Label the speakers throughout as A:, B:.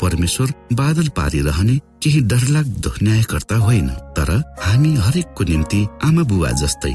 A: परमेश्वर बादल पारिरहने केही डरलाग्दो न्यायकर्ता होइन तर हामी हरेकको निम्ति आमा बुबा जस्तै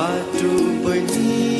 B: Suatu benih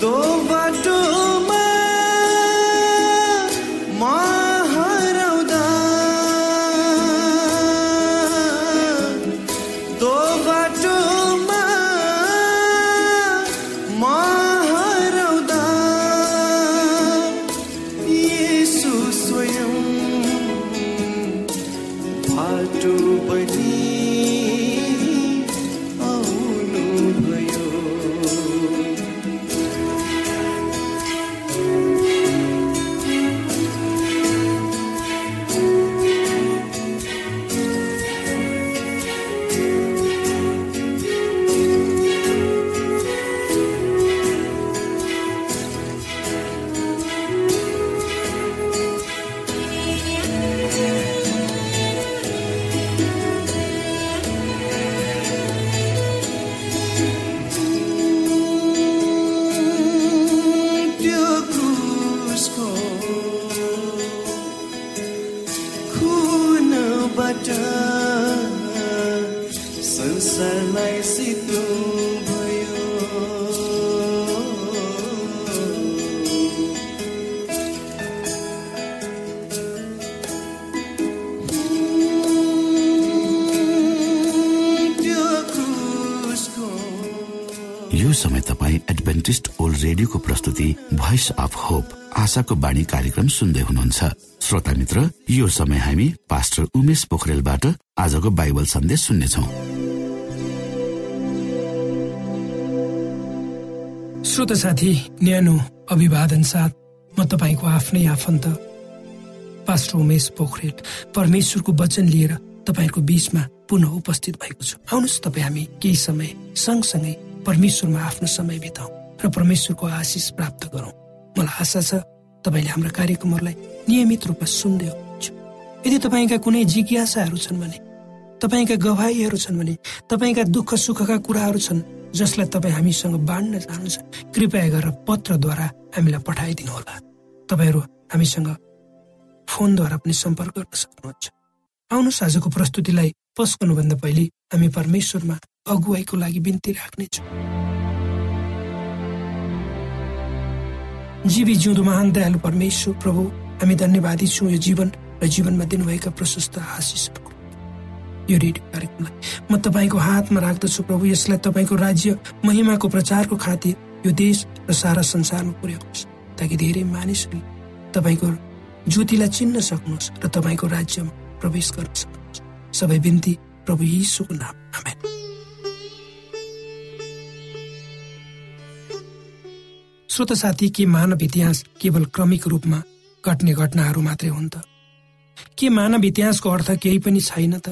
B: दो बाटोमा
A: आशाको बाणी कार्यक्रम सुन्दै हुनुहुन्छ। श्रोता मित्र यो समय हामी पास्टर उमेश पोखरेलबाट आजको बाइबल सन्देश सुन्नेछौ।
C: श्रोत साथी न्यानो अभिवादन साथ म तपाईँको आफ्नै आफन्त पास्टर उमेश पोखरेल। परमेश्वरको वचन लिएर तपाईँको बीचमा पुनः उपस्थित भएको छु। आउनुहोस् तपाईँ हामी केही समय सँगसँगै परमेश्वरमा आफ्नो समय बिताउँ र परमेश्वरको आशिष प्राप्त गरौँ। मलाई आशा छ तपाईँले हाम्रा कार्यक्रमहरूलाई नियमित रूपमा सुन्दै हुनुहुन्छ। यदि तपाईँका कुनै जिज्ञासाहरू छन् भने तपाईँका गवाईहरू छन् भने तपाईँका दुःख सुखका कुराहरू छन् जसलाई तपाईँ हामीसँग बाँड्न चाहनुहुन्छ कृपया गरेर पत्रद्वारा हामीलाई पठाइदिनु होला तपाईँहरू हामीसँग फोनद्वारा पनि सम्पर्क गर्न सक्नुहुन्छ। आउनुहोस् आजको प्रस्तुतिलाई पस्कनुभन्दा पहिले हामी परमेश्वरमा अगुवाईको लागि बिन्ती राख्नेछौँ। जीवी जिउँदो महान दयालु परमेश्वर प्रभु हामी धन्यवादी छौँ यो जीवन र जीवनमा दिनुभएका प्रशस्त आशिषहरूको। यो रेडियो कार्यक्रमलाई म तपाईँको हातमा राख्दछु प्रभु। यसलाई तपाईँको राज्य महिमाको प्रचारको खातिर यो देश र सारा संसारमा पुर्याउनुहोस् ताकि धेरै मानिसहरूले तपाईँको ज्योतिलाई चिन्न सक्नुहोस् र तपाईँको राज्यमा प्रवेश गर्न सक्नुहोस्। सबै बिन्ती प्रभु यीशुको नाम आमेन। श्रोत साथी के मानव इतिहास केवल क्रमिक रूपमा घट्ने घटनाहरू मात्रै हुन् त? के मानव इतिहासको अर्थ केही पनि छैन त?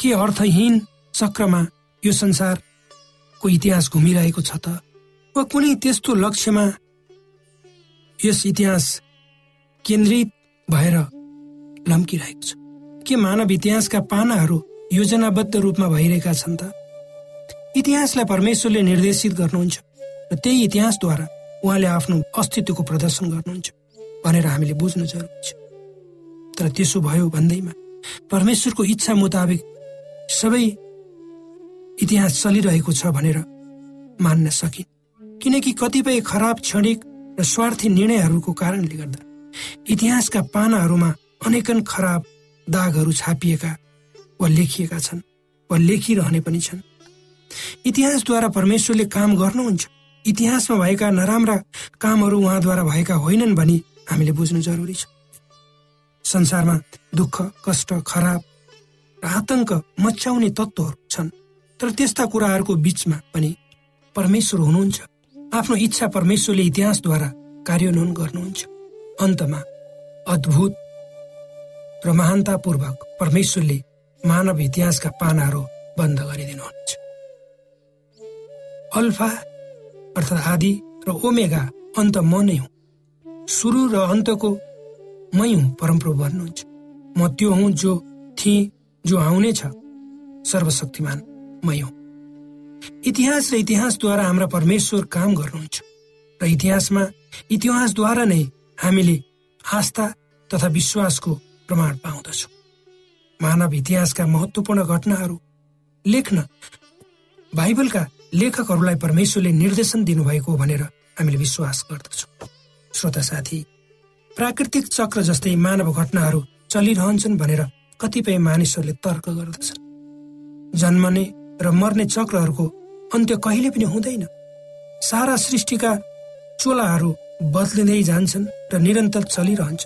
C: के अर्थहीन चक्रमा यो संसारको इतिहास घुमिरहेको छ त? वा कुनै त्यस्तो लक्ष्यमा यस इतिहास केन्द्रित भएर लम्किरहेको छ? के मानव इतिहासका पानाहरू योजनाबद्ध रूपमा भइरहेका छन् त? इतिहासलाई परमेश्वरले निर्देशित गर्नुहुन्छ। र त्यही इतिहासद्वारा उहाँले आफ्नो अस्तित्वको प्रदर्शन गर्नुहुन्छ भनेर हामीले बुझ्नु जरुरी छ। तर त्यसो भयो भन्दैमा परमेश्वरको इच्छा मुताबिक सबै इतिहास चलिरहेको छ भनेर मान्न सकिन्। किनकि कतिपय खराब क्षणिक र स्वार्थी निर्णयहरूको कारणले गर्दा इतिहासका पानाहरूमा अनेकन खराब दागहरू छापिएका वा लेखिएका छन् वा लेखिरहने पनि छन्। इतिहासद्वारा परमेश्वरले काम गर्नुहुन्छ। इतिहासमा भएका नराम्रा कामहरू उहाँद्वारा भएका होइनन् भनी हामीले बुझ्नु जरुरी छ। संसारमा दुःख कष्ट खराब र आतंक मच्याउने तत्त्वहरू छन् तर त्यस्ता कुराहरूको बीचमा पनि परमेश्वर हुनुहुन्छ। आफ्नो इच्छा परमेश्वरले इतिहासद्वारा कार्यान्वयन गर्नुहुन्छ। अन्तमा अद्भुत र महानतापूर्वक परमेश्वरले मानव इतिहासका पानाहरू बन्द गरिदिनुहुन्छ। अल्फा अर्थात् आदि र ओमेगा अन्त म नै हुँ। सुरु र अन्तको मै हुँ परमप्रभु भन्नुहुन्छ। म त्यो हुँ जो थिएँ जो आउने छ। सर्वशक्तिमान मै हुँ। इतिहास र इतिहासद्वारा हाम्रा परमेश्वर काम गर्नुहुन्छ। र इतिहासमा इतिहासद्वारा नै हामीले आस्था तथा विश्वासको प्रमाण पाउँदछौँ। मानव इतिहासका महत्वपूर्ण घटनाहरू लेख्न बाइबलका लेखकहरूलाई परमेश्वरले निर्देशन दिनुभएको भनेर हामीले विश्वास गर्दछौँ। श्रोता साथी प्राकृतिक चक्र जस्तै मानव घटनाहरू चलिरहन्छन् भनेर कतिपय मानिसहरूले तर्क गर्दछन्। जन्मने र मर्ने चक्रहरूको अन्त्य कहिले पनि हुँदैन। सारा सृष्टिका चोलाहरू बदलिँदै जान्छन् र निरन्तर चलिरहन्छ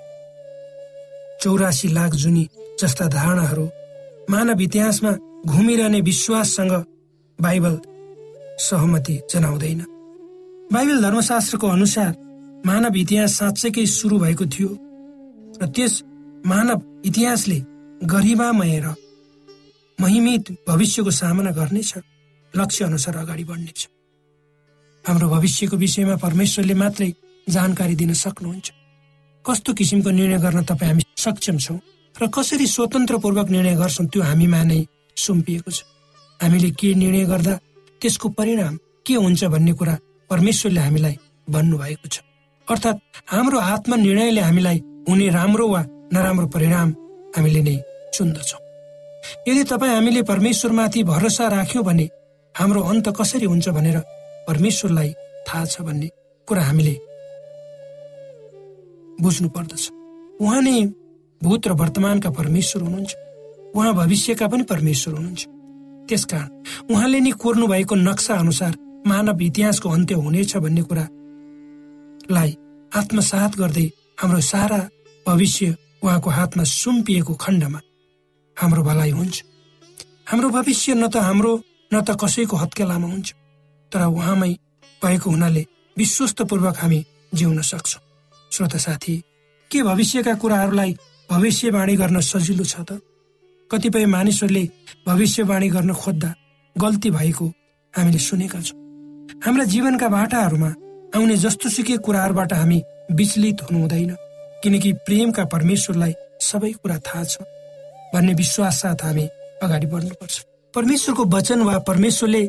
C: चौरासी लाख जुनी जस्ता धारणाहरू मानव इतिहासमा घुमिरहने विश्वाससँग बाइबल सहमति जनाउँदैन। बाइबल धर्मशास्त्रको अनुसार मानव इतिहास साँच्चैकै सुरु भएको थियो र त्यस मानव इतिहासले गरिमामय र महिमित भविष्यको सामना गर्नेछ लक्ष्य अनुसार अगाडि बढ्नेछ। हाम्रो भविष्यको विषयमा परमेश्वरले मात्रै जानकारी दिन सक्नुहुन्छ। कस्तो किसिमको निर्णय गर्न तपाईँ हामी सक्षम छौँ र कसरी स्वतन्त्रपूर्वक निर्णय गर्छौँ त्यो हामीमा नै सुम्पिएको छ। हामीले के निर्णय गर्दा त्यसको परिणाम के हुन्छ भन्ने कुरा परमेश्वरले हामीलाई भन्नुभएको छ। अर्थात् हाम्रो आत्मनिर्णयले हामीलाई हुने राम्रो वा नराम्रो परिणाम हामीले नै चुन्दछौँ। यदि तपाईँ हामीले परमेश्वरमाथि भरोसा राख्यौँ भने हाम्रो अन्त कसरी हुन्छ भनेर परमेश्वरलाई थाहा छ भन्ने कुरा हामीले बुझ्नु पर्दछ उहाँ नै भूत र वर्तमानका परमेश्वर हुनुहुन्छ। उहाँ भविष्यका पनि परमेश्वर हुनुहुन्छ। त्यसकारण उहाँले नै कोर्नु भएको नक्सा अनुसार मानव इतिहासको अन्त्य हुनेछ भन्ने कुरालाई आत्मसात गर्दै हाम्रो सारा भविष्य उहाँको हातमा सुम्पिएको खण्डमा हाम्रो भलाइ हुन्छ। हाम्रो भविष्य न त हाम्रो न त कसैको हत्केलामा हुन्छ। तर उहाँमै भएको हुनाले विश्वस्तपूर्वक हामी जिउन सक्छौँ। श्रोता साथी के भविष्यका कुराहरूलाई भविष्यवाणी गर्न सजिलो छ त? कतिपय मानिसहरूले भविष्यवाणी गर्न खोज्दा गल्ती भएको हामीले सुनेका छौँ। हाम्रा जीवनका बाटाहरूमा आउने जस्तो सुकै कुराहरूबाट हामी विचलित हुनु हुँदैन किनकि प्रेमका परमेश्वरलाई सबै कुरा थाहा छ भन्ने विश्वास साथ हामी अगाडि बढ्नुपर्छ। परमेश्वरको वचन वा परमेश्वरले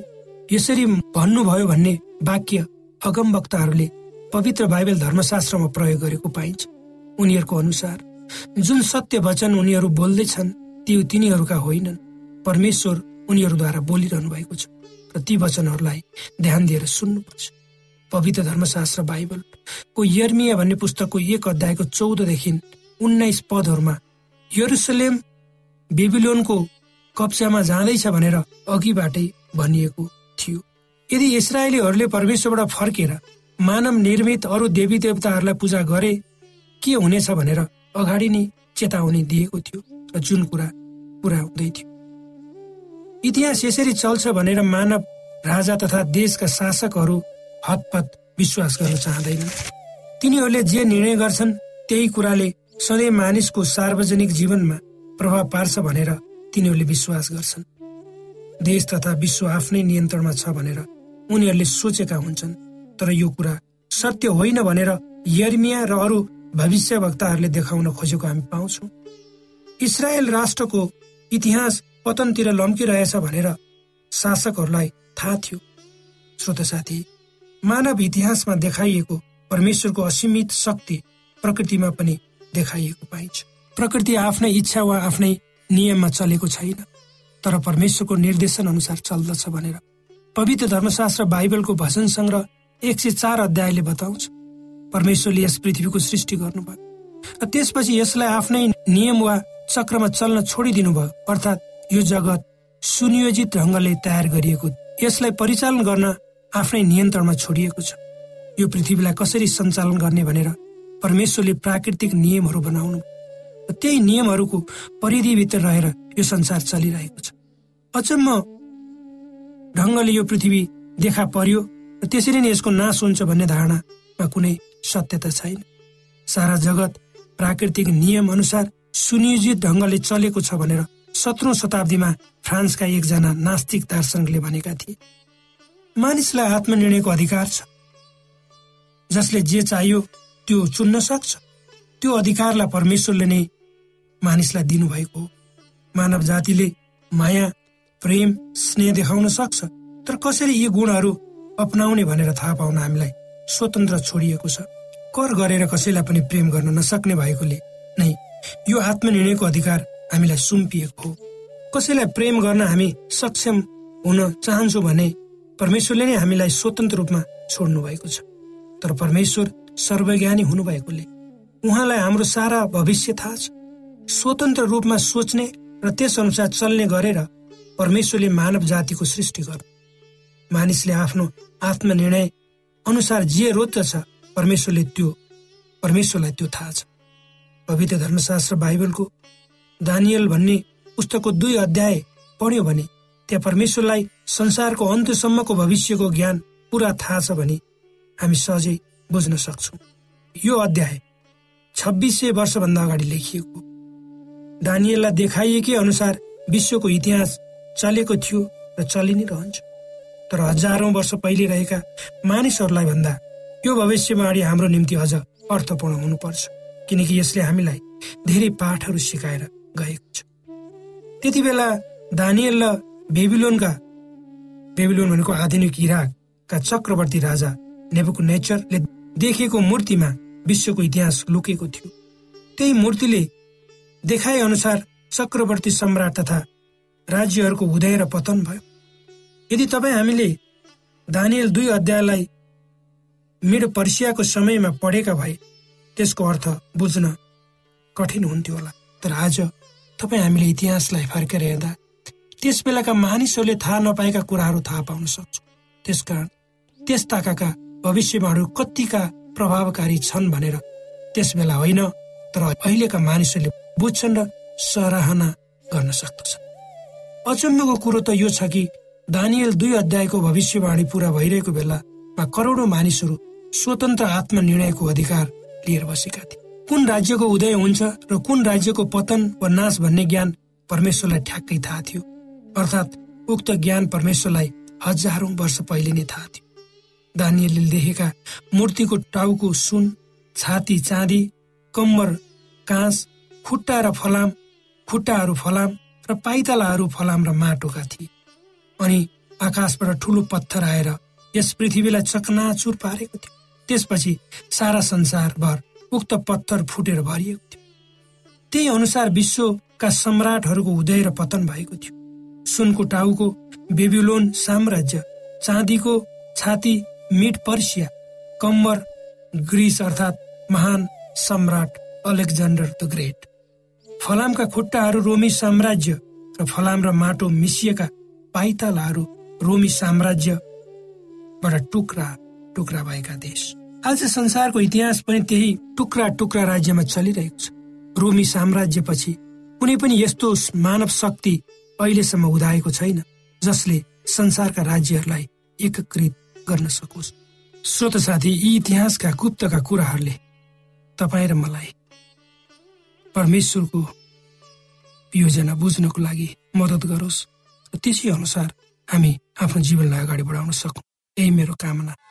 C: यसरी भन्नुभयो भन्ने वाक्य अगम वक्ताहरूले पवित्र बाइबल धर्मशास्त्रमा प्रयोग गरेको पाइन्छ। उनीहरूको अनुसार जुन सत्य वचन उनीहरू बोल्दैछन् त्यो तिनीहरूका होइनन्। परमेश्वर उनीहरूद्वारा बोलिरहनु भएको छ र ती वचनहरूलाई ध्यान दिएर सुन्नुपर्छ। पवित्र धर्मशास्त्र बाइबलको यर्मिया भन्ने पुस्तकको एक अध्यायको चौधदेखि उन्नाइस पदहरूमा यरुसलेम बेबिलोनको कब्जामा जाँदैछ भनेर अघिबाटै भनिएको थियो। यदि इसरायलीहरूले परमेश्वरबाट फर्केर मानव निर्मित अरू देवी देवताहरूलाई पूजा गरे के हुनेछ भनेर अगाडि नै चेतावनी दिएको थियो? जुन कुरा पुरा हुँदै थियो। इतिहास यसरी चल्छ भनेर मानव राजा तथा देशका शासकहरू हतपत विश्वास गर्न चाहँदैनन्। तिनीहरूले जे निर्णय गर्छन् त्यही कुराले सधैँ मानिसको सार्वजनिक जीवनमा प्रभाव पार्छ भनेर तिनीहरूले विश्वास गर्छन्। देश तथा विश्व आफ्नै नियन्त्रणमा छ भनेर उनीहरूले सोचेका हुन्छन्। तर यो कुरा सत्य होइन भनेर यर्मिया र अरू भविष्य वक्ताहरूले देखाउन खोजेको हामी पाउँछौँ। इसरायल राष्ट्रको इतिहास पतनतिर लम्किरहेछ भनेर शासकहरूलाई थाहा थियो। श्रोत साथी मानव इतिहासमा देखाइएको परमेश्वरको असीमित शक्ति प्रकृतिमा पनि देखाइएको पाइन्छ। प्रकृति आफ्नै इच्छा वा आफ्नै नियममा चलेको छैन तर परमेश्वरको निर्देशन अनुसार चल्दछ भनेर पवित्र धर्मशास्त्र बाइबलको भजन सङ्ग्रह एक सय चार अध्यायले बताउँछ। परमेश्वरले यस पृथ्वीको सृष्टि गर्नुभयो। र त्यसपछि यसलाई आफ्नै नियम वा चक्रमा चल्न छोडिदिनु भयो। अर्थात् यो जगत सुनियोजित ढङ्गले तयार गरिएको यसलाई परिचालन गर्न आफ्नै नियन्त्रणमा छोडिएको छ। यो पृथ्वीलाई कसरी सञ्चालन गर्ने भनेर परमेश्वरले प्राकृतिक नियमहरू बनाउनु त्यही नियमहरूको परिधिभित्र रहेर यो संसार चलिरहेको छ। अचम्म ढङ्गले यो पृथ्वी देखा पर्यो र त्यसरी नै यसको नाश हुन्छ भन्ने धारणामा कुनै सत्यता छैन। सारा जगत प्राकृतिक नियम अनुसार सुनियोजित ढङ्गले चलेको छ भनेर सत्रौं शताब्दीमा फ्रान्सका एकजना नास्तिक दार्शनिकले भनेका थिए। मानिसलाई आत्मनिर्णयको अधिकार छ। जसले जे चाहियो त्यो चुन्न सक्छ। त्यो अधिकारलाई परमेश्वरले नै मानिसलाई दिनुभएको हो। मानव जातिले माया प्रेम स्नेह देखाउन सक्छ। तर कसरी यी गुणहरू अपनाउने भनेर थाहा पाउन हामीलाई स्वतन्त्र छोडिएको छ। कर गरेर कसैलाई पनि प्रेम गर्न नसक्ने भएकोले नै यो आत्मनिर्णयको अधिकार हामीलाई सुम्पिएको हो। कसैलाई प्रेम गर्न हामी सक्षम हुन चाहन्छौँ भने परमेश्वरले नै हामीलाई स्वतन्त्र रूपमा छोड्नु भएको छ। तर परमेश्वर सर्वज्ञानी हुनुभएकोले उहाँलाई हाम्रो सारा भविष्य थाहा छ। स्वतन्त्र रूपमा सोच्ने र त्यस अनुसार चल्ने गरेर परमेश्वरले मानव जातिको सृष्टि गर्नु। मानिसले आफ्नो आत्मनिर्णय अनुसार जे रोज्दछ परमेश्वरले त्यो परमेश्वरलाई त्यो थाहा छ। पवित्र धर्मशास्त्र बाइबलको दानियल भन्ने पुस्तकको दुई अध्याय पढ्यो भने त्यहाँ परमेश्वरलाई संसारको अन्त्यसम्मको भविष्यको ज्ञान पुरा थाहा छ भने हामी सहजै बुझ्न सक्छौँ। यो अध्याय छब्बिस सय वर्षभन्दा अगाडि लेखिएको दानियललाई देखाइएकै अनुसार विश्वको इतिहास चलेको थियो र चलि नै रहन्छ। तर हजारौं वर्ष पहिले रहेका मानिसहरूलाई भन्दा यो भविष्यवाणी हाम्रो निम्ति अझ अर्थपूर्ण हुनुपर्छ। किनकि यसले हामीलाई धेरै पाठहरू सिकाएर गएको छ। त्यति बेला दानियल र बेबिलोनका बेबिलोन भनेको आधुनिक इराकका चक्रवर्ती राजा नेबुको नेचरले देखेको मूर्तिमा विश्वको इतिहास लुकेको थियो। त्यही मूर्तिले देखाए अनुसार चक्रवर्ती सम्राट तथा राज्यहरूको उदय र पतन भयो। यदि तपाईँ हामीले दानियल दुई अध्यायलाई मेरो पर्सियाको समयमा पढेका भए त्यसको अर्थ बुझ्न कठिन हुन्थ्यो होला। तर आज तपाईँ हामीले इतिहासलाई फर्केर हेर्दा त्यस बेलाका मानिसहरूले थाहा नपाएका कुराहरू थाहा पाउन सक्छौँ। त्यसकारण त्यस ताकाका भविष्यवाणीहरू कतिका प्रभावकारी छन् भनेर त्यस बेला होइन तर अहिलेका मानिसहरूले बुझ्छन् र सराहना गर्न सक्दछ। अचम्मको कुरो त यो छ कि दानियल दुई अध्यायको भविष्यवाणी पूरा भइरहेको बेलामा करोडौँ मानिसहरू स्वतन्त्र आत्मनिर्णयको अधिकार लिएर बसेका थिए। कुन राज्यको उदय हुन्छ र कुन राज्यको पतन वा नाश भन्ने ज्ञान परमेश्वरलाई ठ्याक्कै थाहा थियो। अर्थात् उक्त ज्ञान परमेश्वरलाई हजारौं वर्ष पहिले नै थाहा थियो। दानियलले देखेका मूर्तिको टाउको सुन छाती चाँदी कम्बर काँस खुट्टा र फलाम खुट्टाहरू फलाम र पाइतालाहरू फलाम र माटोका थिए। अनि आकाशबाट ठुलो पत्थर आएर यस पृथ्वीलाई चकनाचुर पारेको थियो। त्यसपछि सारा संसारभर उक्त पत्थर फुटेर भरिएको थियो। त्यही अनुसार विश्वका सम्राटहरूको उदय र पतन भएको थियो। सुनको टाउको बेबिलोन साम्राज्य चाँदीको छाती मिड पर्सिया कम्बर ग्रिस अर्थात् महान सम्राट अलेक्जान्डर द ग्रेट। फलामका खुट्टाहरू रोमी साम्राज्य र फलाम र माटो मिसिएका पाइतालाहरू रोमी साम्राज्यबाट टुक्रा टुक्रा भएका देश। आज संसारको इतिहास पनि त्यही टुक्रा टुक्रा राज्यमा चलिरहेको छ। रोमी साम्राज्यपछि कुनै पनि यस्तो मानव शक्ति अहिलेसम्म उदाएको छैन जसले संसारका राज्यहरूलाई एकीकृत गर्न सकोस्। श्रोत साथी यी इतिहासका गुप्तका कुराहरूले तपाईँ र मलाई परमेश्वरको योजना बुझ्नको लागि मद्दत गरोस्। त्यसै अनुसार हामी आफ्नो जीवनलाई अगाडि बढाउन सकौँ। यही मेरो कामना।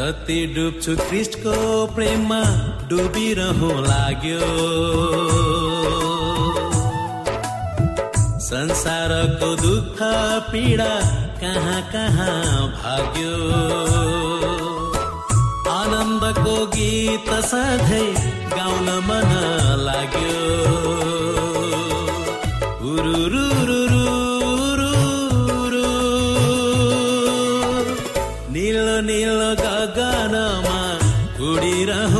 D: जति डुब्छु कृष्णको प्रेममा डुबिरहँ लाग्यो। संसारको दुःख पीडा कहाँ कहाँ भाग्यो? आनन्दको गीत सधैँ गाउन मन लाग्यो। उरुरुरुरुरुरु। निलो निलो गगनमा उडिरहँ लाग्यो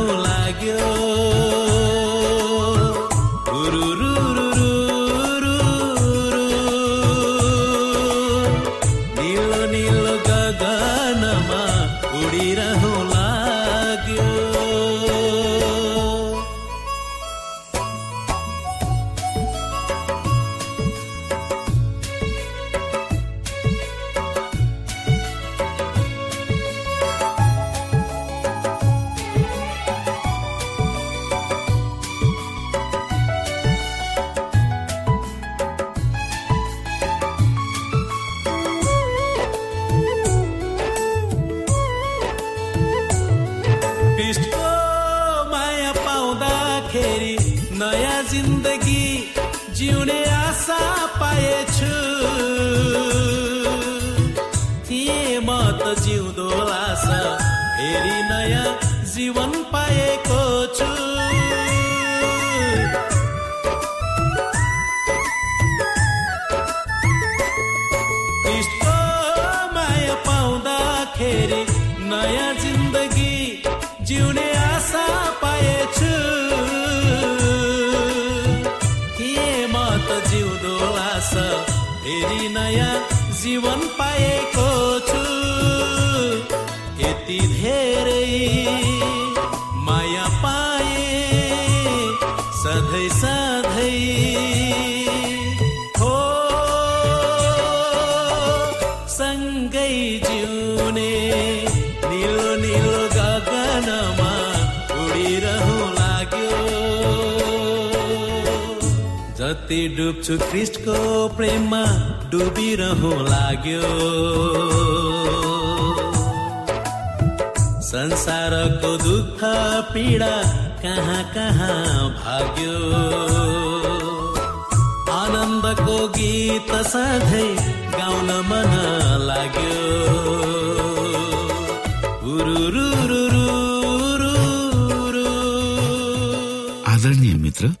D: फेरि नयाँ जीवन पाएको छु। यति धेरै माया पाए सधैँ सधैँ हो सँगै जिउने निलो निलो गगनमा उडिरहँ लाग्यो। जति डुब्छु कृष्णको प्रेममा डुबिरहँ लाग्यो संसारको दुःख पीडा कहाँ कहाँ भाग्यो? आनन्दको गीत सधैँ गाउन मन लाग्यो।
A: आदरणीय मित्र